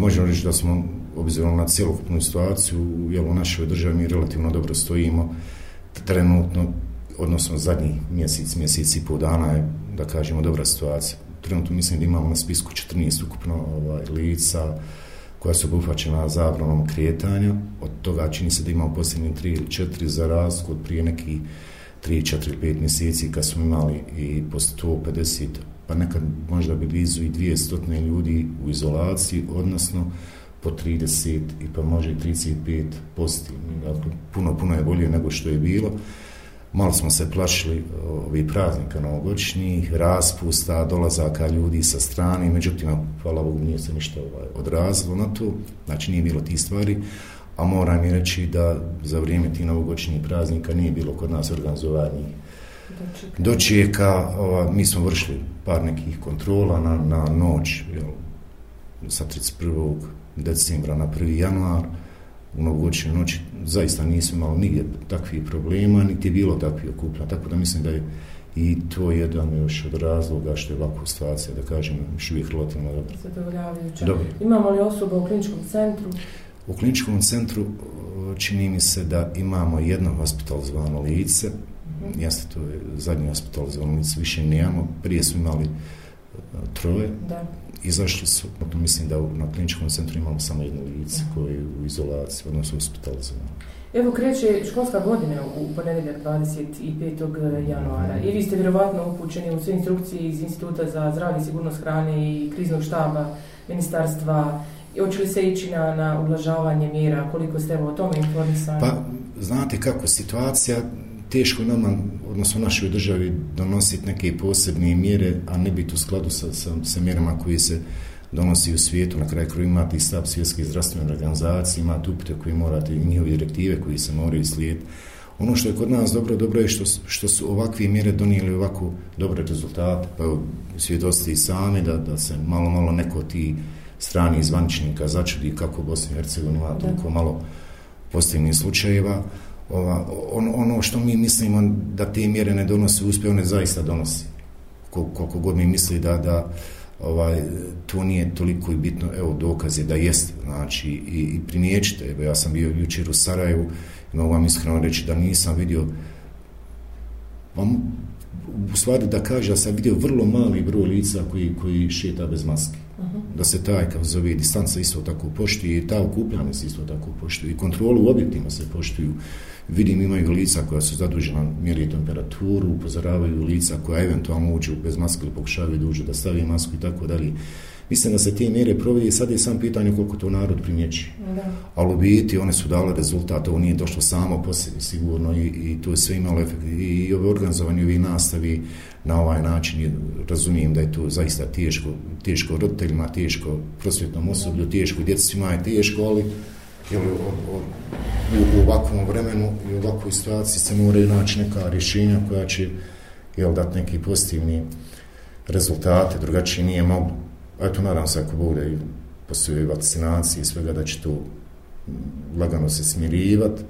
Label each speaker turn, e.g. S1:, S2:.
S1: možemo reći da smo, obzirom na cjelokupnu situaciju, jel u našoj državi mi relativno dobro stojimo. Trenutno, odnosno zadnji mjesec, mjesec i pol dana je, da kažemo, dobra situacija. Trenutno mislim da imamo na spisku 14 ukupno ovaj, lica koja su obuhvaćena zabronom kretanja. Od toga čini se da imamo posljednje 3 ili 4 za razliku od prije nekih tri, četiri, 5 mjeseci kad smo imali i po 150 pa nekad možda bi blizu i 200 ljudi u izolaciji, odnosno po 30 i pa može 35 pozitivnih. Dakle, puno, puno je bolje nego što je bilo. Malo smo se plašili ovih praznika novogodišnjih, raspusta, dolazaka ljudi sa strane, međutim, hvala Bogu, nije se ništa ovaj, odrazilo na to, znači nije bilo tih stvari, a moram i reći da za vrijeme tih novogodišnjih praznika nije bilo kod nas organizovanih dočeka, mi smo vršili par nekih kontrola na, na noć jel, sa 31. decembra na 1. januar u novogodišnjoj noći zaista nismo imali nigdje takvih problema niti je bilo takvih okupna, tako da mislim da je i to jedan još od razloga što je ovakva situacija, da kažem, još uvijek
S2: relativno Dobro. Imamo li osoba u kliničkom centru?
S1: U kliničkom centru čini mi se da imamo jedno zvano lice, Mhm. Jeste, to je zadnji za lic, više nemamo, Prije smo imali e, troje, da. izašli su, mislim da na kliničkom centru imamo samo jedno lice mhm. koje je u izolaciji, odnosno hospitalizovano.
S2: Evo kreće školska godina u ponedjeljak 25. E, mhm. januara i vi ste vjerovatno upućeni u sve instrukcije iz Instituta za zdravlje i sigurnost hrane i kriznog štaba ministarstva. Hoće li se ići na, oblažavanje ublažavanje mjera? Koliko ste o tome informisani?
S1: Pa, znate kako situacija teško nama, odnosno našoj državi, donositi neke posebne mjere, a ne biti u skladu sa, sa, mjerama koje se donosi u svijetu. Na kraju kroju imate i stav svjetske zdravstvene organizacije, imate upite koje morate i njihove direktive koji se moraju slijediti. Ono što je kod nas dobro, dobro je što, što su ovakve mjere donijeli ovako dobre rezultate. Pa evo, svjedosti i sami da, da se malo, malo neko ti strani izvančnika začudi kako Bosni i Hercegovini ima toliko malo postojnih slučajeva ova, ono što mi mislimo da te mjere ne donose uspjeh, one zaista donosi. Kol, koliko god mi misli da, da ovaj, to nije toliko bitno, evo dokaz je da jest. znači i, i primijećite, evo ja sam bio jučer u Sarajevu i mogu vam iskreno reći da nisam vidio u stvari da kaže da sam vidio vrlo mali broj lica koji, koji šeta bez maske. Mhm da se taj, kao zove, distanca isto tako poštuje, i ta okupljanja se isto tako poštuje, i kontrolu u objektima se poštuju. Vidim, imaju lica koja su zadužena, mjeri temperaturu, upozoravaju lica koja eventualno uđu bez maske ili pokušavaju da uđu da stavi masku i tako dalje. Mislim da se te mjere provodi i sad je sam pitanje koliko to narod primjeći. Ali u biti one su dale rezultat, ovo nije došlo samo po sigurno i, i to je sve imalo efekt. I, i ove organizovanje, nastavi na ovaj način, razumijem da je to zaista teško, teško roditeljima, teško prosvjetnom osoblju, teško djeci, svima je teško, ali u, ovakvom vremenu i u ovakvoj situaciji se moraju naći neka rješenja koja će jel, dati neki pozitivni rezultate, drugačije nije moglo eto, nadam se ako bude i poslije vakcinacije i svega da će to lagano se smirivati,